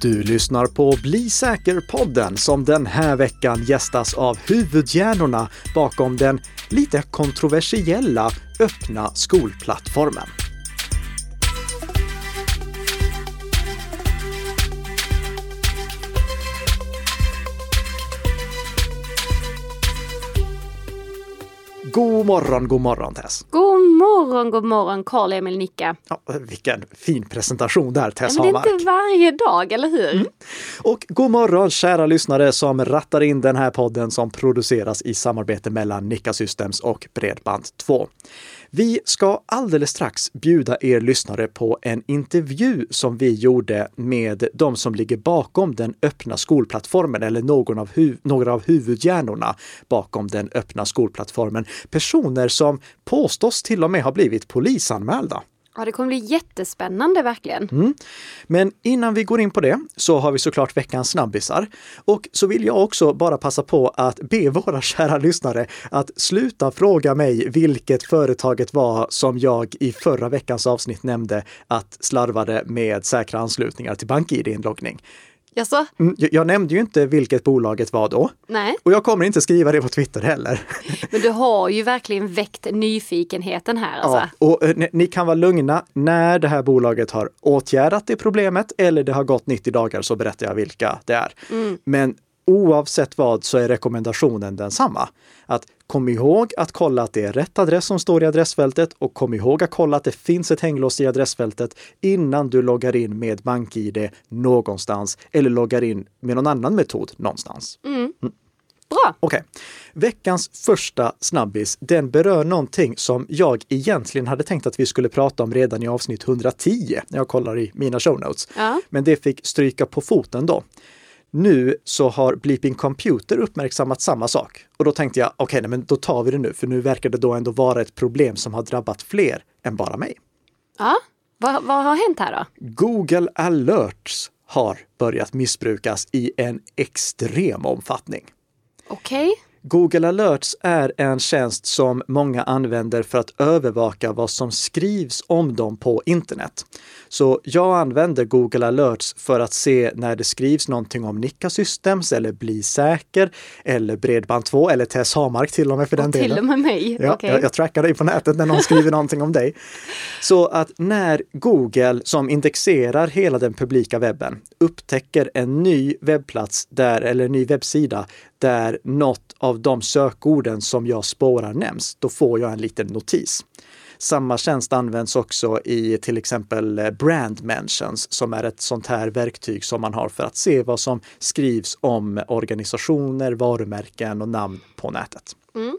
Du lyssnar på Bli säker-podden som den här veckan gästas av huvudhjärnorna bakom den lite kontroversiella öppna skolplattformen. God morgon, god morgon Tess! God morgon, god morgon Karl-Emil Nicka. Ja, vilken fin presentation där Tess ja, men det är inte varje dag, eller hur? Mm. Och god morgon kära lyssnare som rattar in den här podden som produceras i samarbete mellan Nika Systems och Bredband2. Vi ska alldeles strax bjuda er lyssnare på en intervju som vi gjorde med de som ligger bakom den öppna skolplattformen eller någon av några av huvudhjärnorna bakom den öppna skolplattformen. Personer som påstås till och med ha blivit polisanmälda. Ja, det kommer bli jättespännande verkligen. Mm. Men innan vi går in på det så har vi såklart veckans snabbisar. Och så vill jag också bara passa på att be våra kära lyssnare att sluta fråga mig vilket företaget var som jag i förra veckans avsnitt nämnde att slarvade med säkra anslutningar till BankID-inloggning. Jaså? Mm, jag, nämnde ju inte vilket bolaget var då. Nej. Och jag kommer inte skriva det på Twitter heller. Men du har ju verkligen väckt nyfikenheten här. Alltså. Ja, och eh, ni, ni kan vara lugna. När det här bolaget har åtgärdat det problemet eller det har gått 90 dagar så berättar jag vilka det är. Mm. Men oavsett vad så är rekommendationen densamma. Att kom ihåg att kolla att det är rätt adress som står i adressfältet och kom ihåg att kolla att det finns ett hänglås i adressfältet innan du loggar in med BankID någonstans eller loggar in med någon annan metod någonstans. Mm. Mm. Bra! Okej. Okay. Veckans första snabbis, den berör någonting som jag egentligen hade tänkt att vi skulle prata om redan i avsnitt 110 när jag kollar i mina show notes. Ja. Men det fick stryka på foten då. Nu så har Bleeping Computer uppmärksammat samma sak. Och då tänkte jag, okej, okay, men då tar vi det nu, för nu verkar det då ändå vara ett problem som har drabbat fler än bara mig. Ja, vad, vad har hänt här då? Google Alerts har börjat missbrukas i en extrem omfattning. Okej. Okay. Google Alerts är en tjänst som många använder för att övervaka vad som skrivs om dem på internet. Så jag använder Google Alerts för att se när det skrivs någonting om Nika Systems eller Bli säker eller Bredband2 eller Tess Hamark till och med för den och delen. Till och med mig? Ja, okay. jag, jag trackar dig på nätet när någon skriver någonting om dig. Så att när Google som indexerar hela den publika webben upptäcker en ny webbplats där, eller en ny webbsida där något av de sökorden som jag spårar nämns, då får jag en liten notis. Samma tjänst används också i till exempel brand mentions som är ett sånt här verktyg som man har för att se vad som skrivs om organisationer, varumärken och namn på nätet. Mm.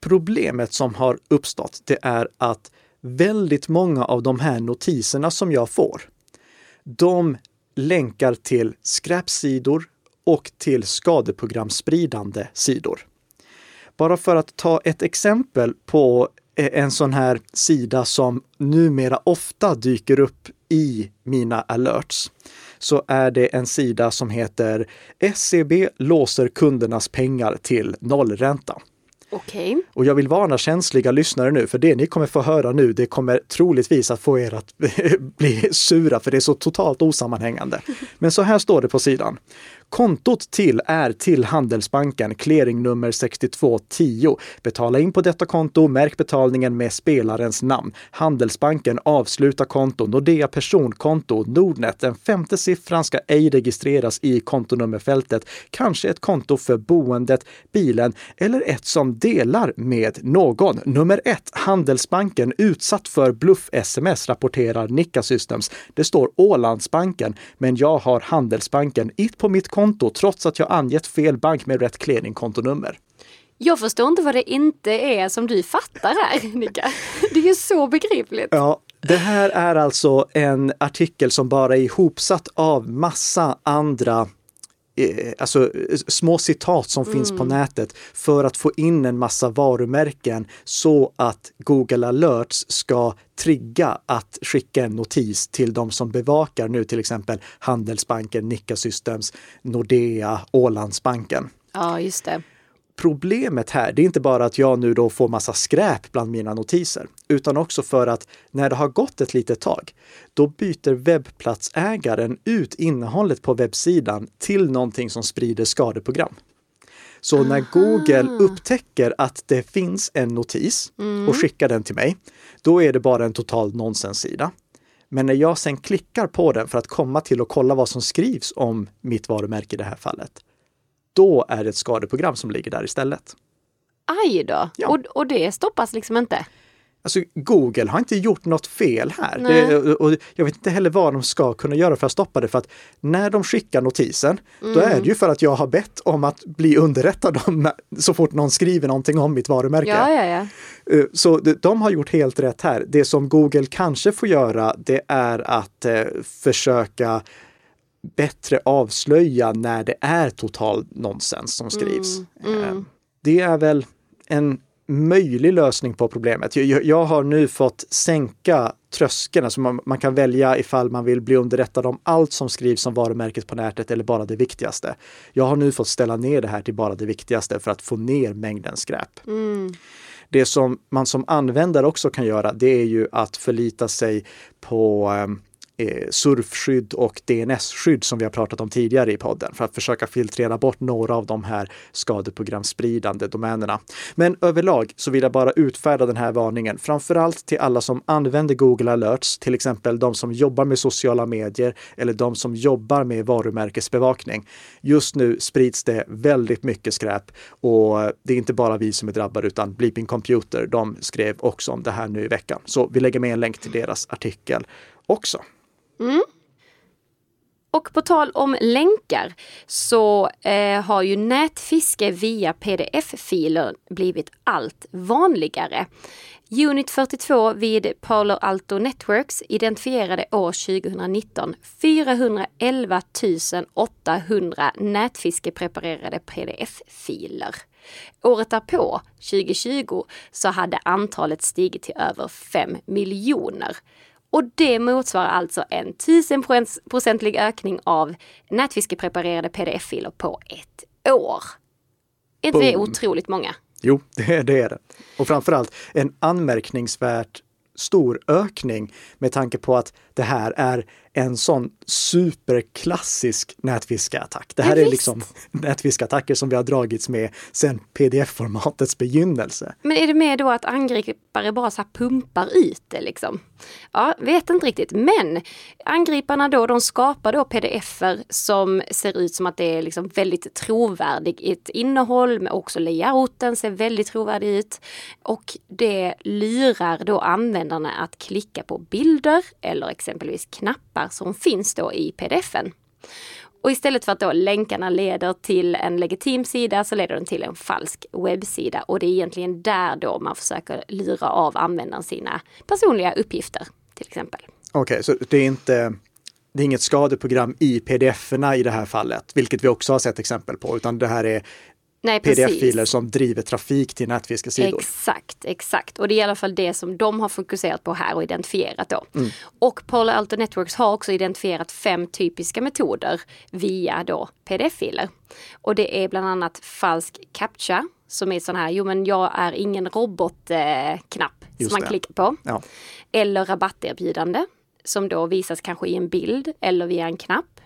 Problemet som har uppstått, det är att väldigt många av de här notiserna som jag får, de länkar till skräpsidor och till skadeprogramspridande sidor. Bara för att ta ett exempel på en sån här sida som numera ofta dyker upp i mina alerts så är det en sida som heter SCB låser kundernas pengar till nollränta. Okay. Och jag vill varna känsliga lyssnare nu, för det ni kommer få höra nu, det kommer troligtvis att få er att bli sura, för det är så totalt osammanhängande. Men så här står det på sidan. Kontot till är till Handelsbanken, clearingnummer 6210. Betala in på detta konto, märk betalningen med spelarens namn. Handelsbanken avslutar konto, Nordea personkonto, Nordnet. Den femte siffran ska ej registreras i kontonummerfältet. Kanske ett konto för boendet, bilen eller ett som delar med någon. Nummer ett, Handelsbanken utsatt för bluff-sms rapporterar Nikka Systems. Det står Ålandsbanken, men jag har Handelsbanken it på mitt konto konto trots att jag angett fel bank med rätt clearingkontonummer. Jag förstår inte vad det inte är som du fattar här, Nika. Det är ju så begripligt. Ja, det här är alltså en artikel som bara är ihopsatt av massa andra alltså små citat som mm. finns på nätet för att få in en massa varumärken så att Google Alerts ska trigga att skicka en notis till de som bevakar nu till exempel Handelsbanken, Nika Systems, Nordea, Ålandsbanken. Ja, just det. Problemet här, det är inte bara att jag nu då får massa skräp bland mina notiser, utan också för att när det har gått ett litet tag, då byter webbplatsägaren ut innehållet på webbsidan till någonting som sprider skadeprogram. Så Aha. när Google upptäcker att det finns en notis mm. och skickar den till mig, då är det bara en total nonsenssida. Men när jag sen klickar på den för att komma till och kolla vad som skrivs om mitt varumärke i det här fallet, då är det ett skadeprogram som ligger där istället. Aj då! Ja. Och, och det stoppas liksom inte? Alltså Google har inte gjort något fel här. Det, och jag vet inte heller vad de ska kunna göra för att stoppa det. För att när de skickar notisen, mm. då är det ju för att jag har bett om att bli underrättad om så fort någon skriver någonting om mitt varumärke. Ja, ja, ja. Eh, så de har gjort helt rätt här. Det som Google kanske får göra, det är att eh, försöka bättre avslöja när det är total nonsens som skrivs. Mm. Mm. Eh, det är väl en möjlig lösning på problemet. Jag, jag har nu fått sänka tröskeln, alltså man, man, kan välja ifall man vill bli underrättad om allt som skrivs om varumärket på nätet eller bara det viktigaste. Jag har nu fått ställa ner det här till bara det viktigaste för att få ner mängden skräp. Mm. Det som man som användare också kan göra, det är ju att förlita sig på eh, Eh, surfskydd och DNS-skydd som vi har pratat om tidigare i podden för att försöka filtrera bort några av de här skadeprogramspridande domänerna. Men överlag så vill jag bara utfärda den här varningen, framförallt till alla som använder Google alerts, till exempel de som jobbar med sociala medier eller de som jobbar med varumärkesbevakning. Just nu sprids det väldigt mycket skräp och det är inte bara vi som är drabbade utan Bleeping Computer, de skrev också om det här nu i veckan. Så vi lägger med en länk till deras artikel också. Mm. Och på tal om länkar så eh, har ju nätfiske via pdf-filer blivit allt vanligare. Unit 42 vid Palo Alto Networks identifierade år 2019 411 800 nätfiskepreparerade pdf-filer. Året därpå, 2020, så hade antalet stigit till över 5 miljoner. Och det motsvarar alltså en 1000-procentig ökning av nätfiskepreparerade pdf-filer på ett år. Är inte det otroligt många? Jo, det, det är det. Och framförallt en anmärkningsvärt stor ökning med tanke på att det här är en sån superklassisk nätfiskeattack. Det här ja, är liksom nätfiskeattacker som vi har dragits med sedan pdf-formatets begynnelse. Men är det mer då att angripare bara så pumpar ut det liksom? Ja, vet inte riktigt. Men angriparna då, de skapar då pdf-er som ser ut som att det är liksom väldigt trovärdigt innehåll, men också layouten ser väldigt trovärdig ut. Och det lurar då användarna att klicka på bilder eller exempelvis knappar som finns då i pdf-en. Och istället för att då länkarna leder till en legitim sida så leder den till en falsk webbsida. Och det är egentligen där då man försöker lura av användaren sina personliga uppgifter till exempel. Okej, okay, så det är inte det är inget skadeprogram i pdf-erna i det här fallet, vilket vi också har sett exempel på, utan det här är pdf-filer som driver trafik till nätfiskesidor. Exakt, exakt. Och det är i alla fall det som de har fokuserat på här och identifierat då. Mm. Och Palo Alto Networks har också identifierat fem typiska metoder via då pdf-filer. Och det är bland annat falsk captcha som är sån här, jo men jag är ingen robotknapp eh, som man det. klickar på. Ja. Eller rabatterbjudande som då visas kanske i en bild eller via en knapp.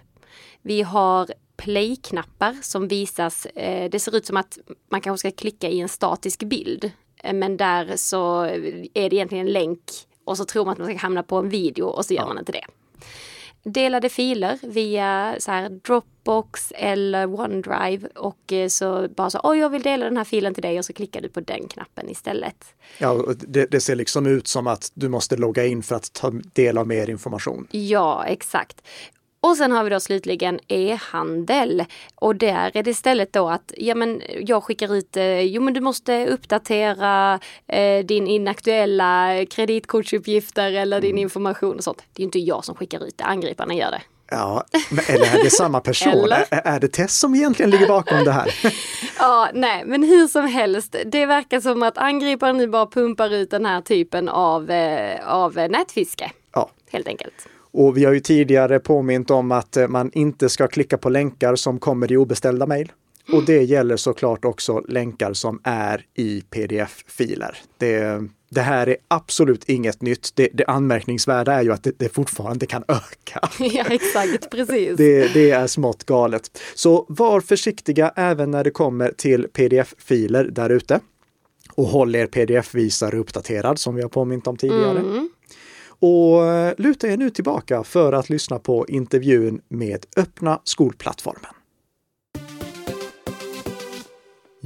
Vi har play-knappar som visas. Eh, det ser ut som att man kanske ska klicka i en statisk bild. Eh, men där så är det egentligen en länk och så tror man att man ska hamna på en video och så gör ja. man inte det. Delade filer via så här Dropbox eller OneDrive och eh, så bara så, oj jag vill dela den här filen till dig och så klickar du på den knappen istället. Ja, det, det ser liksom ut som att du måste logga in för att ta del av mer information. Ja, exakt. Och sen har vi då slutligen e-handel. Och där är det istället då att ja, men jag skickar ut, eh, jo men du måste uppdatera eh, din inaktuella kreditkortsuppgifter eller din mm. information och sånt. Det är inte jag som skickar ut det, angriparna gör det. Ja, eller är det samma person? är, är det Tess som egentligen ligger bakom det här? ja, nej, men hur som helst. Det verkar som att angriparen nu bara pumpar ut den här typen av, eh, av nätfiske. Ja. Helt enkelt. Och vi har ju tidigare påmint om att eh, man inte ska klicka på länkar som kommer i obeställda mejl. Och det gäller såklart också länkar som är i pdf-filer. Det, det här är absolut inget nytt. Det, det anmärkningsvärda är ju att det, det fortfarande kan öka. ja, exakt, precis. Det, det, är smått galet. Så var försiktiga även när det kommer till pdf-filer där ute. Och håll er pdf-visare uppdaterad som vi har påmint om tidigare. Mm. Och eh, luta er nu tillbaka för att lyssna på intervjun med Öppna skolplattformen.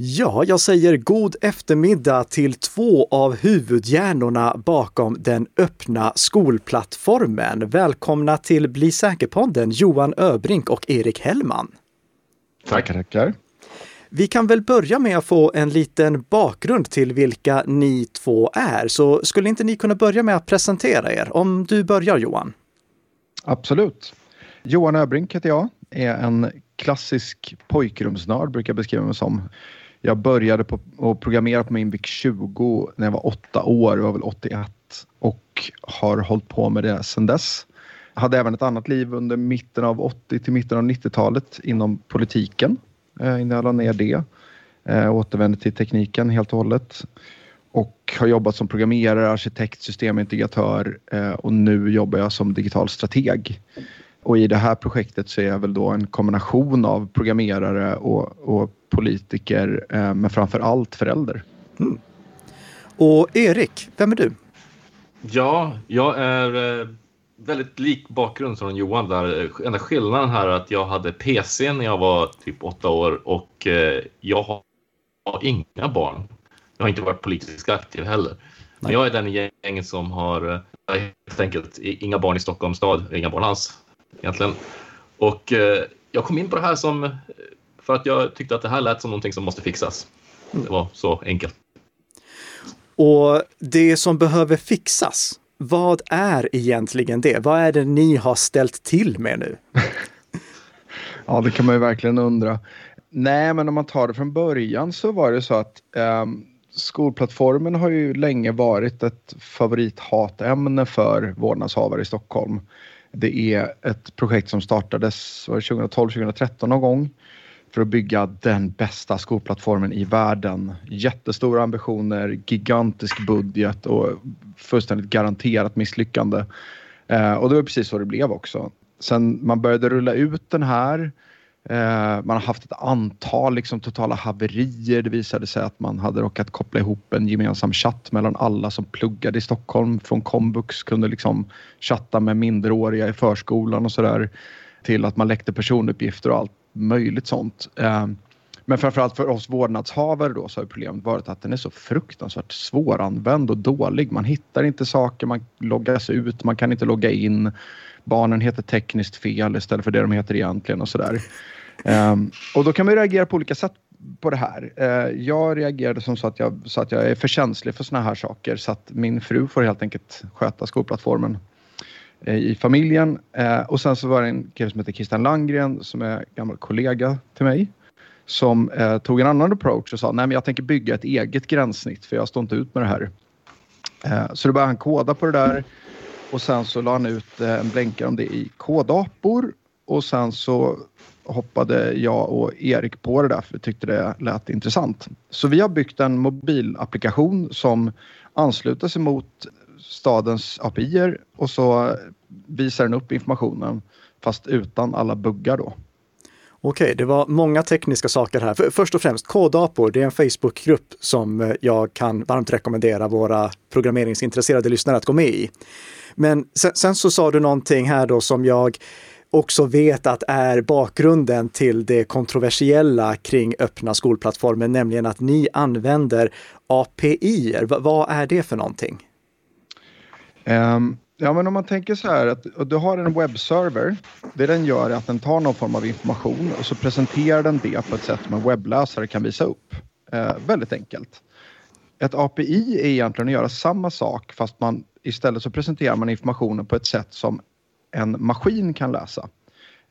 Ja, jag säger god eftermiddag till två av huvudhjärnorna bakom den öppna skolplattformen. Välkomna till Bli säker-podden Johan Öbrink och Erik Hellman. Tackar, tackar. Vi kan väl börja med att få en liten bakgrund till vilka ni två är. Så skulle inte ni kunna börja med att presentera er? Om du börjar Johan. Absolut. Johan Öbrink heter jag, är en klassisk pojkrumsnörd brukar jag beskriva mig som. Jag började på att programmera på min VIC 20 när jag var åtta år, det var väl 81 och har hållit på med det sedan dess. Jag hade även ett annat liv under mitten av 80 till mitten av 90-talet inom politiken innan jag la ner det. Eh, återvände till tekniken helt och hållet och har jobbat som programmerare, arkitekt, systemintegratör eh, och nu jobbar jag som digital strateg. Och i det här projektet så är jag väl då en kombination av programmerare och, och politiker, eh, men framför allt förälder. Mm. Och Erik, vem är du? Ja, jag är eh, väldigt lik bakgrund som Johan där. Enda skillnaden här är att jag hade PC när jag var typ åtta år och eh, jag har inga barn. Jag har inte varit politiskt aktiv heller. Men jag är den i gänget som har helt enkelt inga barn i Stockholms stad, inga barn alls egentligen. Och jag kom in på det här som för att jag tyckte att det här lät som någonting som måste fixas. Det var så enkelt. Och det som behöver fixas, vad är egentligen det? Vad är det ni har ställt till med nu? ja, det kan man ju verkligen undra. Nej, men om man tar det från början så var det så att um, skolplattformen har ju länge varit ett favorithatämne för vårdnadshavare i Stockholm. Det är ett projekt som startades 2012-2013 någon gång för att bygga den bästa skolplattformen i världen. Jättestora ambitioner, gigantisk budget och fullständigt garanterat misslyckande. Eh, och det var precis så det blev också. Sen man började rulla ut den här eh, man har haft ett antal liksom, totala haverier. Det visade sig att man hade råkat koppla ihop en gemensam chatt mellan alla som pluggade i Stockholm från komvux kunde liksom chatta med minderåriga i förskolan och sådär till att man läckte personuppgifter och allt möjligt sånt. Eh, men framförallt för oss vårdnadshavare då så har problemet varit att den är så fruktansvärt svåranvänd och dålig. Man hittar inte saker, man loggas ut, man kan inte logga in. Barnen heter tekniskt fel istället för det de heter egentligen och sådär. Um, och då kan man reagera på olika sätt på det här. Uh, jag reagerade som så att jag, så att jag är för känslig för såna här saker så att min fru får helt enkelt sköta skolplattformen. Eh, I familjen. Eh, och sen så var det en kille som heter Christian Langgren som är gammal kollega till mig som eh, tog en annan approach och sa nej men jag tänker bygga ett eget gränssnitt för jag står inte ut med det här. Eh, så då började han koda på det där och sen så la han ut eh, en blänkare om det i kodapor och sen så hoppade jag och Erik på det där för vi tyckte det lät intressant. Så vi har byggt en mobilapplikation som ansluter sig mot stadens API och så visar den upp informationen fast utan alla buggar då. Okej, det var många tekniska saker här. Först och främst, Kodapor, det är en Facebookgrupp som eh, jag kan varmt rekommendera våra programmeringsintresserade lyssnare att gå med i. Men sen, sen så sa du någonting här då som jag också vet att är bakgrunden till det kontroversiella kring öppna skolplattformen, nämligen att ni använder API. -er. vad är det för någonting? Um, ja, men om man tänker så här att du har en webbserver. Det den gör är att den tar någon form av information och så presenterar den det på ett sätt som en webbläsare kan visa upp. Uh, väldigt enkelt. Ett API är egentligen att göra samma sak fast man istället så presenterar man informationen på ett sätt som en maskin kan läsa.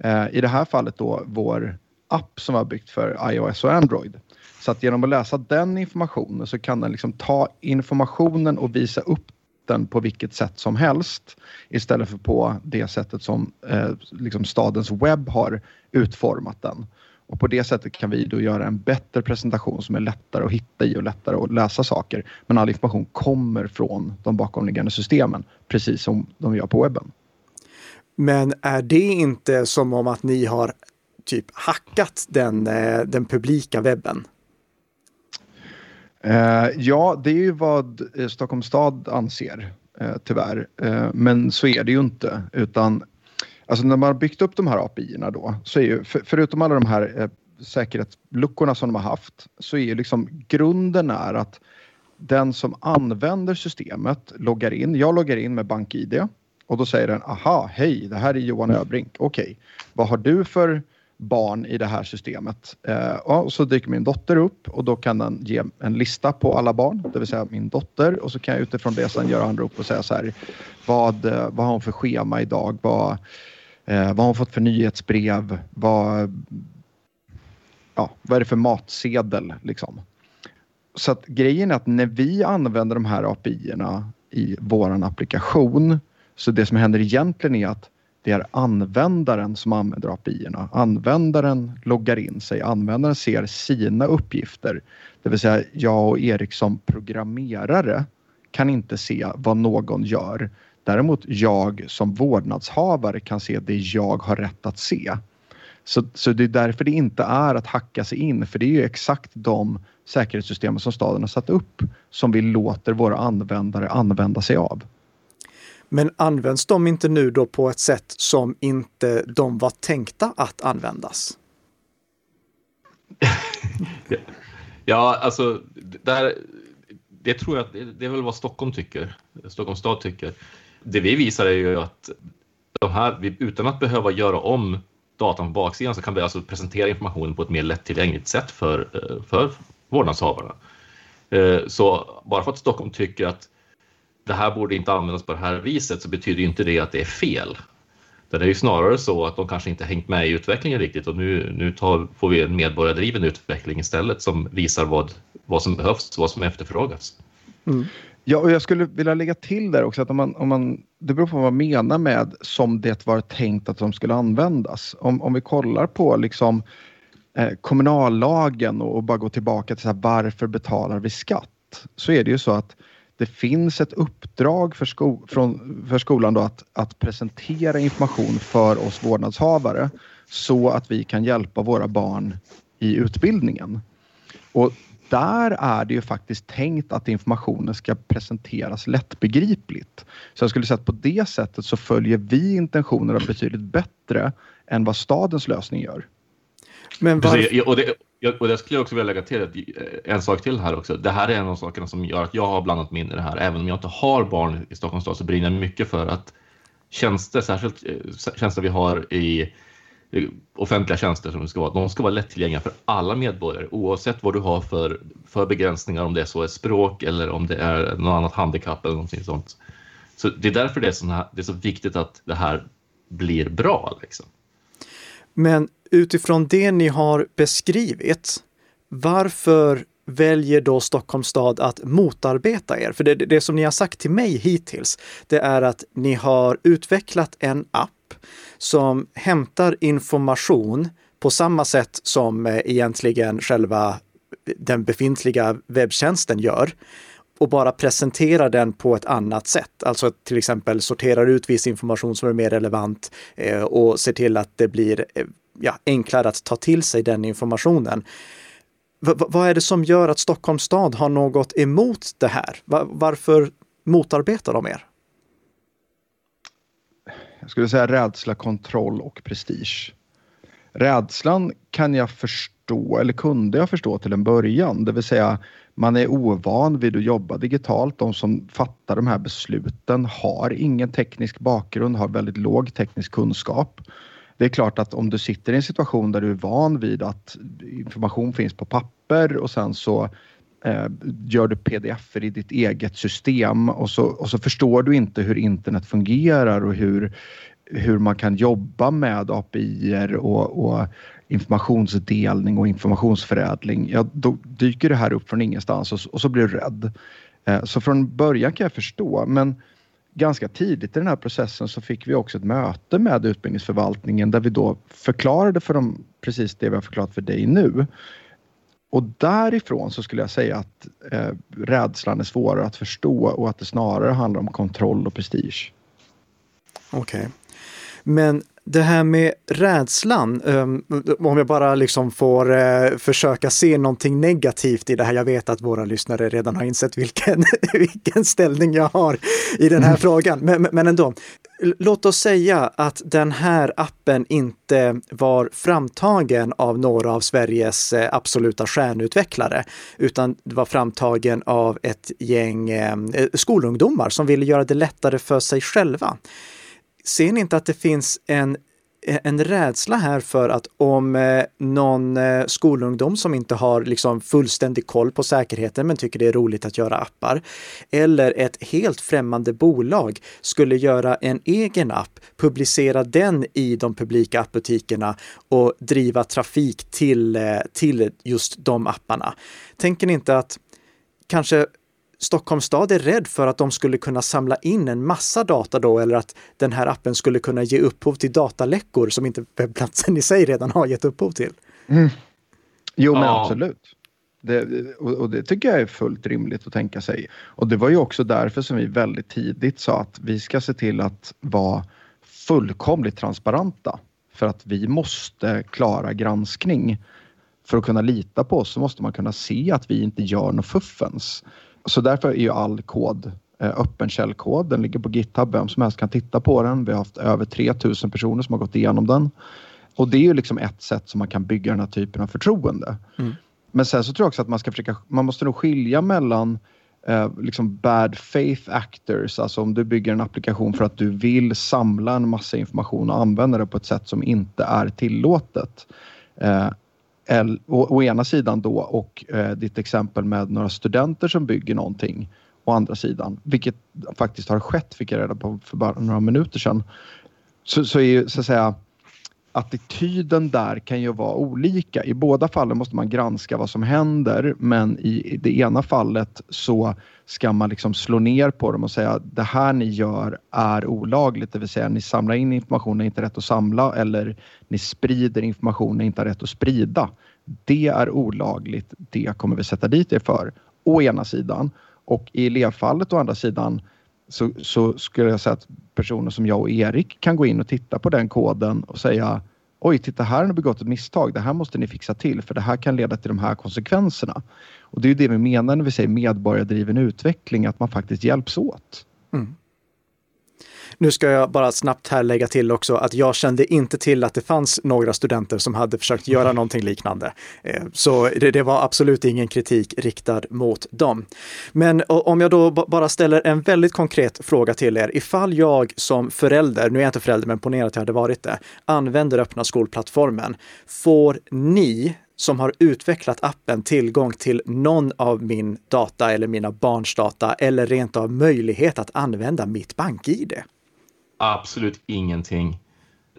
Uh, I det här fallet då vår app som var byggt för iOS och Android. Så att genom att läsa den informationen så kan den liksom ta informationen och visa upp staten på vilket sätt som helst istället för på det sättet som eh, liksom stadens webb har utformat den. Och på det sättet kan vi då göra en bättre presentation som är lättare att hitta i och lättare att läsa saker. Men all information kommer från de bakomliggande systemen, precis som de gör på webben. Men är det inte som om att ni har typ hackat den, eh, den publika webben? Eh, ja, det är ju vad eh, Stockholms stad anser, eh, tyvärr. Men så är det ju inte. Utan alltså när man har byggt upp de här API-erna då, så är ju, för, förutom alla de här säkerhetsluckorna som de har haft, så är ju liksom grunden är att den som använder systemet loggar in. Jag loggar in med BankID och då säger den aha, hej, det här är Johan Öbrink. Okej, okay. vad har du för barn i det här systemet. Eh, och så dyker min dotter upp och då kan den ge en lista på alla barn, det vill säga min dotter och så kan jag utifrån det sen göra anrop och säga så här vad, eh, vad har hon för schema idag? Vad, eh, vad har hon fått för nyhetsbrev? Vad, ja, vad är det för matsedel liksom? Så att grejen är att när vi använder de här API-erna i vår applikation så det som händer egentligen är att det är användaren som använder API-erna. Användaren loggar in sig, användaren ser sina uppgifter. Det vill säga jag och Erik som programmerare kan inte se vad någon gör. Däremot jag som vårdnadshavare kan se det jag har rätt att se. Så, så det är därför det inte är att hacka sig in för det är ju exakt de säkerhetssystemen som staden har satt upp som vi låter våra användare använda sig av. Men används de inte nu då på ett sätt som inte de var tänkta att användas? ja, alltså där, det tror jag det är väl vad Stockholm tycker. Stockholms stad tycker. Det vi visar är ju att de här, utan att behöva göra om datan på baksidan så kan vi alltså presentera informationen på ett mer lättillgängligt sätt för, eh, för vårdnadshavarna. Eh, så bara för att Stockholm tycker att det här borde inte användas på det här viset så betyder inte det att det är fel. Det är ju snarare så att de kanske inte hängt med i utvecklingen riktigt och nu, nu tar, får vi en medborgardriven utveckling istället som visar vad, vad som behövs, vad som efterfrågas. Mm. Ja, och jag skulle vilja lägga till där också att om man, om man, det beror på vad man menar med som det var tänkt att de skulle användas. Om, om vi kollar på liksom eh, kommunallagen och, och, bara går tillbaka till så här, varför betalar vi skatt? Så är det ju så att det finns ett uppdrag för, sko från, för skolan då att, att presentera information för oss vårdnadshavare så att vi kan hjälpa våra barn i utbildningen. Och där är det ju faktiskt tänkt att informationen ska presenteras lättbegripligt. Så jag skulle säga att på det sättet så följer vi intentionerna betydligt bättre än vad stadens lösning gör. Men var... och, det, och jag skulle också vilja lägga till eh, en sak till här också. Det här är en av sakerna som gör att jag har blandat mig in i det här. Även om jag inte har barn i Stockholms stad så brinner jag mycket för att tjänster, särskilt eh, tjänster vi har i eh, offentliga tjänster som det ska vara, de ska vara lättillgängliga för alla medborgare oavsett vad du har för, för begränsningar, om det är så är språk eller om det är något annat handikapp eller någonting sånt. Så det är därför det är, så, det är så viktigt att det här blir bra. Liksom. Men utifrån det ni har beskrivit, varför väljer då Stockholms stad att motarbeta er? För det, det som ni har sagt till mig hittills, det är att ni har utvecklat en app som hämtar information på samma sätt som eh, egentligen själva den befintliga webbtjänsten gör och bara presenterar den på ett annat sätt. Alltså till exempel sorterar ut viss information som är mer relevant eh, och ser till att det blir eh, ja, enklare att ta till sig den informationen. V vad är det som gör att Stockholms stad har något emot det här? Va varför motarbetar de er? Jag skulle säga rädsla, kontroll och prestige. Rädslan kan jag förstå, eller kunde jag förstå till en början, det vill säga man är ovan vid att jobba digitalt. De som fattar de här besluten har ingen teknisk bakgrund, har väldigt låg teknisk kunskap. Det är klart att om du sitter i en situation där du är van vid att information finns på papper och sen så eh, gör du pdf i ditt eget system och så, och så förstår du inte hur internet fungerar och hur, hur man kan jobba med API och, och informationsdelning och informationsförädling. Ja, då dyker det här upp från ingenstans och, och så blir du rädd. Eh, så från början kan jag förstå men ganska tidigt i den här processen så fick vi också ett möte med utbildningsförvaltningen där vi då förklarade för dem precis det vi har förklarat för dig nu. Och därifrån så skulle jag säga att eh, rädslan är svårare att förstå och att det snarare handlar om kontroll och prestige. Okej. Okay. Men det här med rädslan, um, om jag bara liksom får uh, försöka se någonting negativt i det här. Jag vet att våra lyssnare redan har insett vilken, vilken ställning jag har i den här mm. frågan, men, men ändå. Låt oss säga att den här appen inte var framtagen av några av Sveriges uh, absoluta stjärnutvecklare, utan det var framtagen av ett gäng uh, skolungdomar som ville göra det lättare för sig själva ser ni inte att det finns en en rädsla här för att om eh, någon eh, skolungdom som inte har liksom fullständig koll på säkerheten men tycker det är roligt att göra appar eller ett helt främmande bolag skulle göra en egen app, publicera den i de publika appbutikerna och driva trafik till, eh, till just de apparna. Tänker ni inte att kanske Stockholms stad är rädd för att de skulle kunna samla in en massa data då eller att den här appen skulle kunna ge upphov till dataläckor som inte webbplatsen i sig redan har gett upphov till. Mm. Jo, men ja. absolut. Det, och, det tycker jag är fullt rimligt att tänka sig. Och det var ju också därför som vi väldigt tidigt sa att vi ska se till att vara fullkomligt transparenta. För att vi måste klara granskning. För att kunna lita på oss så måste man kunna se att vi inte gör något fuffens. Så därför är ju all kod eh, öppen källkod. Den ligger på GitHub. Vem som helst kan titta på den. Vi har haft över 3000 personer som har gått igenom den. Och det är ju liksom ett sätt som man kan bygga den här typen av förtroende. Mm. Men sen så tror jag också att man ska försöka, man måste nog skilja mellan eh, liksom bad faith actors, alltså om du bygger en applikation för att du vill samla en massa information och använda det på ett sätt som inte är tillåtet. Eh, å, å ena sidan då och eh, ditt exempel med några studenter som bygger någonting å andra sidan, vilket faktiskt har skett fick jag reda på för bara några minuter sedan. Så, så är ju så att säga attityden där kan ju vara olika. I båda fallen måste man granska vad som händer men i det ena fallet så ska man liksom slå ner på dem och säga att det här ni gör är olagligt, det vill säga ni samlar in information ni inte har rätt att samla eller ni sprider information ni inte har rätt att sprida. Det är olagligt, det kommer vi sätta dit er för. Å ena sidan. Och i elevfallet å andra sidan så, så skulle jag säga att personer som jag och Erik kan gå in och titta på den koden och säga Oj, titta här har ni begått ett misstag. Det här måste ni fixa till för det här kan leda till de här konsekvenserna. Och det är ju det vi menar när vi säger medborgardriven utveckling, att man faktiskt hjälps åt. Mm. Nu ska jag bara snabbt här lägga till också att jag kände inte till att det fanns några studenter som hade försökt göra mm. någonting liknande. Eh, så det, det var absolut ingen kritik riktad mot dem. Men om jag då bara ställer en väldigt konkret fråga till er. Ifall jag som förälder, nu är jag inte förälder men ponera att jag hade varit det, använder öppna skolplattformen. Får ni som har utvecklat appen tillgång till någon av min data eller mina barns data eller rent av möjlighet att använda mitt bank-id? Absolut ingenting.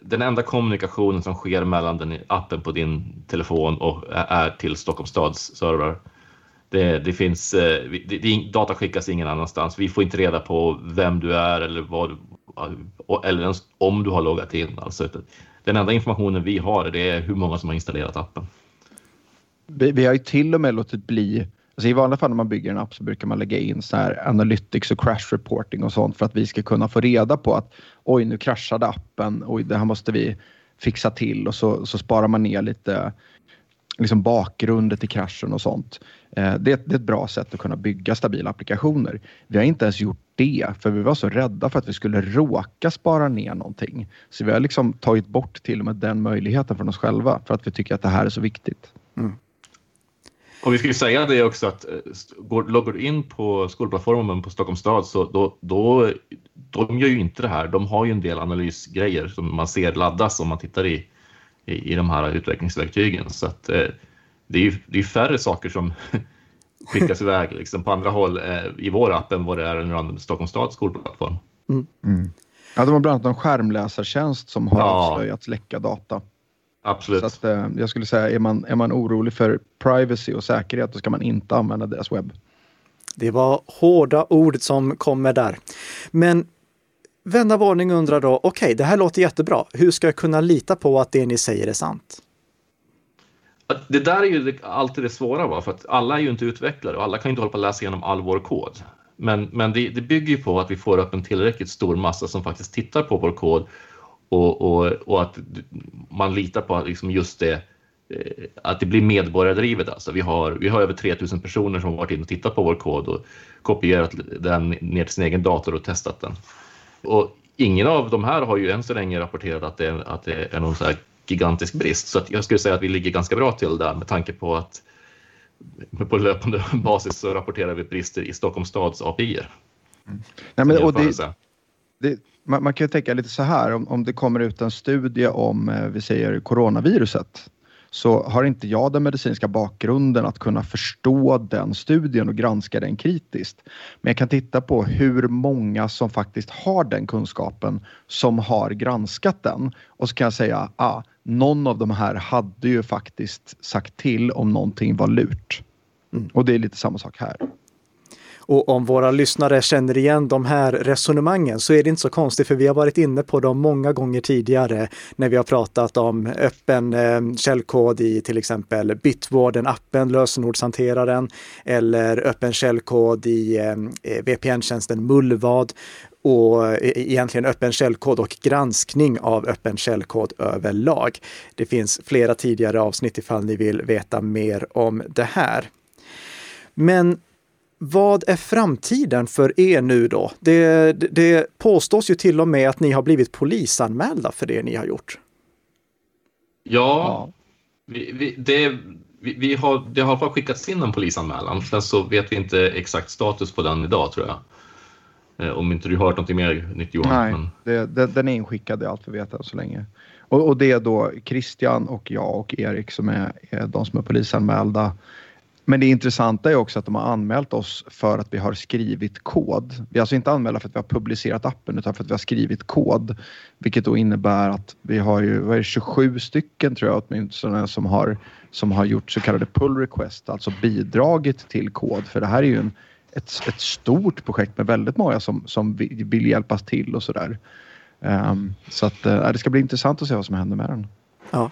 Den enda kommunikationen som sker mellan den appen på din telefon och är till Stockholms stads server. Det, det finns, eh, det, det, data skickas ingen annanstans. Vi får inte reda på vem du är eller, vad, eller ens om du har loggat in. Alltså, den enda informationen vi har det är hur många som har installerat appen. Vi, vi har ju till och med låtit bli Alltså I vanliga fall när man bygger en app så brukar man lägga in så här analytics och crash reporting och sånt för att vi ska kunna få reda på att oj, nu kraschade appen. Oj, det här måste vi fixa till och så, så sparar man ner lite liksom bakgrunden till kraschen och sånt. Eh, det, det, är ett bra sätt att kunna bygga stabila applikationer. Vi har inte ens gjort det för vi var så rädda för att vi skulle råka spara ner någonting. Så vi har liksom tagit bort till och med den möjligheten från oss själva för att vi tycker att det här är så viktigt. Mm. Och vi ska ju säga det också att eh, går, loggar du in på skolplattformen på Stockholms stad så då, då, de gör ju inte det här. De har ju en del analysgrejer som man ser laddas om man tittar i, i, i de här utvecklingsverktygen. Så att eh, det är ju det är färre saker som skickas iväg liksom, på andra håll eh, i vår app än vad det är en Stockholms stads skolplattform. Mm. Mm. Ja, de har bland annat en skärmläsartjänst som har ja. läcka data. Absolut. Så att, eh, jag skulle säga, är man, är man orolig för privacy och säkerhet, då ska man inte använda deras webb. Det var hårda ord som kommer där. Men vända varning undrar då, okej, okay, det här låter jättebra. Hur ska jag kunna lita på att det ni säger är sant? Det där är ju alltid det svåra, va? för att alla är ju inte utvecklare och alla kan inte hålla på att läsa igenom all vår kod. Men, men det, det bygger ju på att vi får upp en tillräckligt stor massa som faktiskt tittar på vår kod och, och, och att man litar på liksom just det eh, att det blir medborgardrivet. Alltså. Vi, har, vi har över 3000 personer som har varit inne och tittat på vår kod och kopierat den ner till sin egen dator och testat den. Och ingen av de här har ju än så länge rapporterat att det, att det är någon så här gigantisk brist. Så jag skulle säga att vi ligger ganska bra till där med tanke på att på löpande basis så rapporterar vi brister i Stockholms stads API. Mm. Nej, men, och det, det, man, man, kan tänka lite så här om, om det kommer ut en studie om, eh, vi säger coronaviruset så har inte jag den medicinska bakgrunden att kunna förstå den studien och granska den kritiskt. Men jag kan titta på hur många som faktiskt har den kunskapen som har granskat den och så kan jag säga ah, någon av de här hade ju faktiskt sagt till om någonting var lurt. Mm. Och det är lite samma sak här. Och om våra lyssnare känner igen de här resonemangen så är det inte så konstigt för vi har varit inne på dem många gånger tidigare när vi har pratat om öppen eh, källkod i till exempel Bitwarden appen, lösenordshanteraren eller öppen källkod i eh, eh VPN-tjänsten Mullvad och eh, egentligen öppen källkod och granskning av öppen källkod överlag. Det finns flera tidigare avsnitt ifall ni vill veta mer om det här. Men vad är framtiden för er nu då? Det, det påstås ju till och med att ni har blivit polisanmälda för det ni har gjort. Ja, vi, vi, det, vi, vi, har, det har i alla fall skickats in en polisanmälan. Sen så vet vi inte exakt status på den idag tror jag. Eh, om inte du har hört någonting mer nytt Johan. Nej, men... det, det, den är inskickad i allt vi vet än så länge. Och, och, det är då Christian och jag och Erik som är, är de som är polisanmälda. Men det intressanta är också att de har anmält oss för att vi har skrivit kod. Vi är alltså inte anmälda för att vi har publicerat appen utan för att vi har skrivit kod. Vilket då innebär att vi har ju vad är det, 27 stycken tror jag åtminstone som har, som har gjort så kallade pull request, alltså bidragit till kod. För det här är ju en, ett, ett stort projekt med väldigt många som, som vill hjälpas till och sådär. Um, så att, uh, det ska bli intressant att se vad som händer med den. Ja.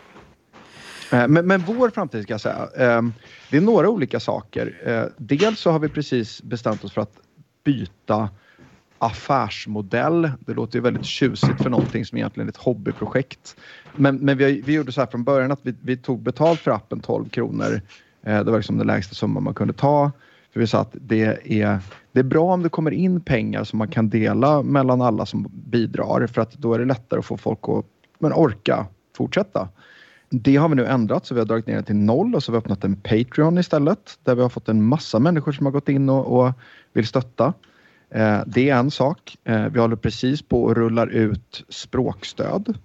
Eh, men, men vår framtid ska jag säga. Ehm, det är några olika saker. Eh, dels så har vi precis bestämt oss för att byta affärsmodell. Det låter ju väldigt tjusigt för någonting som egentligen är ett hobbyprojekt. Men, men vi, vi gjorde så här från början att vi, vi tog betalt för appen 12 kronor. Eh, det var liksom den lägsta summan man kunde ta. För vi sa att det är, det är bra om det kommer in pengar som man kan dela mellan alla som bidrar för att då är det lättare att få folk att men, orka fortsätta. Det har vi nu ändrat så vi har dragit ner det till noll och så har vi öppnat en Patreon istället där vi har fått en massa människor som har gått in och, och vill stötta. Eh, det är en sak. Eh, vi håller precis på och rullar ut språkstöd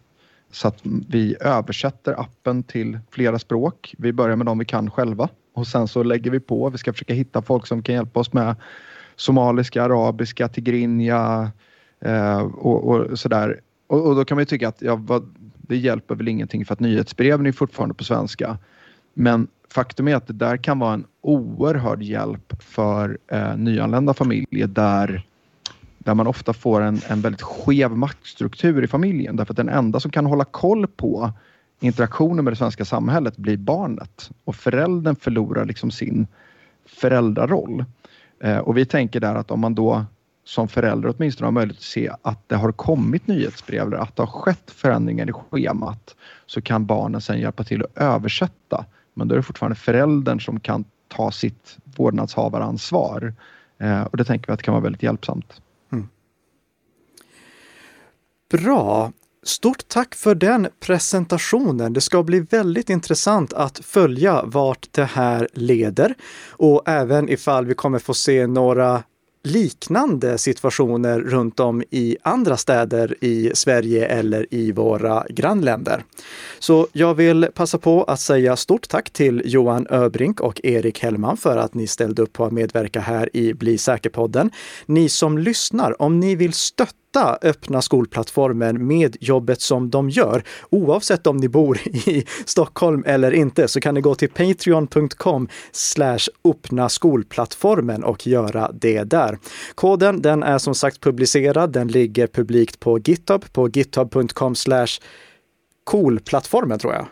så att vi översätter appen till flera språk. Vi börjar med de vi kan själva och sen så lägger vi på. Vi ska försöka hitta folk som kan hjälpa oss med somaliska, arabiska, tigrinja eh, och, och, sådär. Och, och, då kan man ju tycka att ja, vad, det hjälper väl ingenting för att nyhetsbreven är fortfarande på svenska. Men faktum är att det där kan vara en oerhörd hjälp för eh, nyanlända familjer där, där man ofta får en, en väldigt skev maktstruktur i familjen. Därför att den enda som kan hålla koll på interaktionen med det svenska samhället blir barnet och föräldern förlorar liksom sin föräldraroll. Eh, och vi tänker där att om man då som förälder åtminstone har möjlighet att se att det har kommit nyhetsbrev eller att det har skett förändringar i schemat så kan barnen sen hjälpa till att översätta. Men då är det fortfarande föräldern som kan ta sitt vårdnadshavaransvar. Eh, och det tänker vi att det kan vara väldigt hjälpsamt. Mm. Bra. Stort tack för den presentationen. Det ska bli väldigt intressant att följa vart det här leder och även ifall vi kommer få se några liknande situationer runt om i andra städer i Sverige eller i våra grannländer. Så jag vill passa på att säga stort tack till Johan Öbrink och Erik Hellman för att ni ställde upp på att medverka här i Bli säker-podden. Ni som lyssnar, om ni vill stötta stötta öppna skolplattformen med jobbet som de gör. Oavsett om ni bor i Stockholm eller inte så kan ni gå till patreon.com slash öppna skolplattformen och göra det där. Koden den är som sagt publicerad. Den ligger publikt på GitHub på github.com slash coolplattformen tror jag.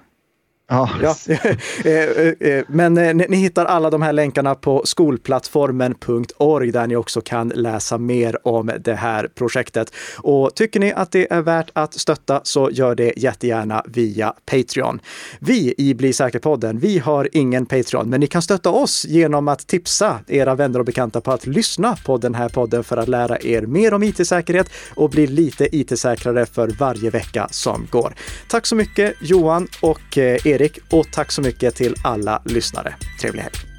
Ja. ja. Eh, eh, men ni, hittar alla de här länkarna på skolplattformen.org där ni också kan läsa mer om det här projektet. Och tycker ni att det är värt att stötta så gör det jättegärna via Patreon. Vi i Bli säker-podden, vi har ingen Patreon, men ni kan stötta oss genom att tipsa era vänner och bekanta på att lyssna på den här podden för att lära er mer om it-säkerhet och bli lite it-säkrare för varje vecka som går. Tack så mycket Johan och eh, Erik och tack så mycket till alla lyssnare. Trevlig helg!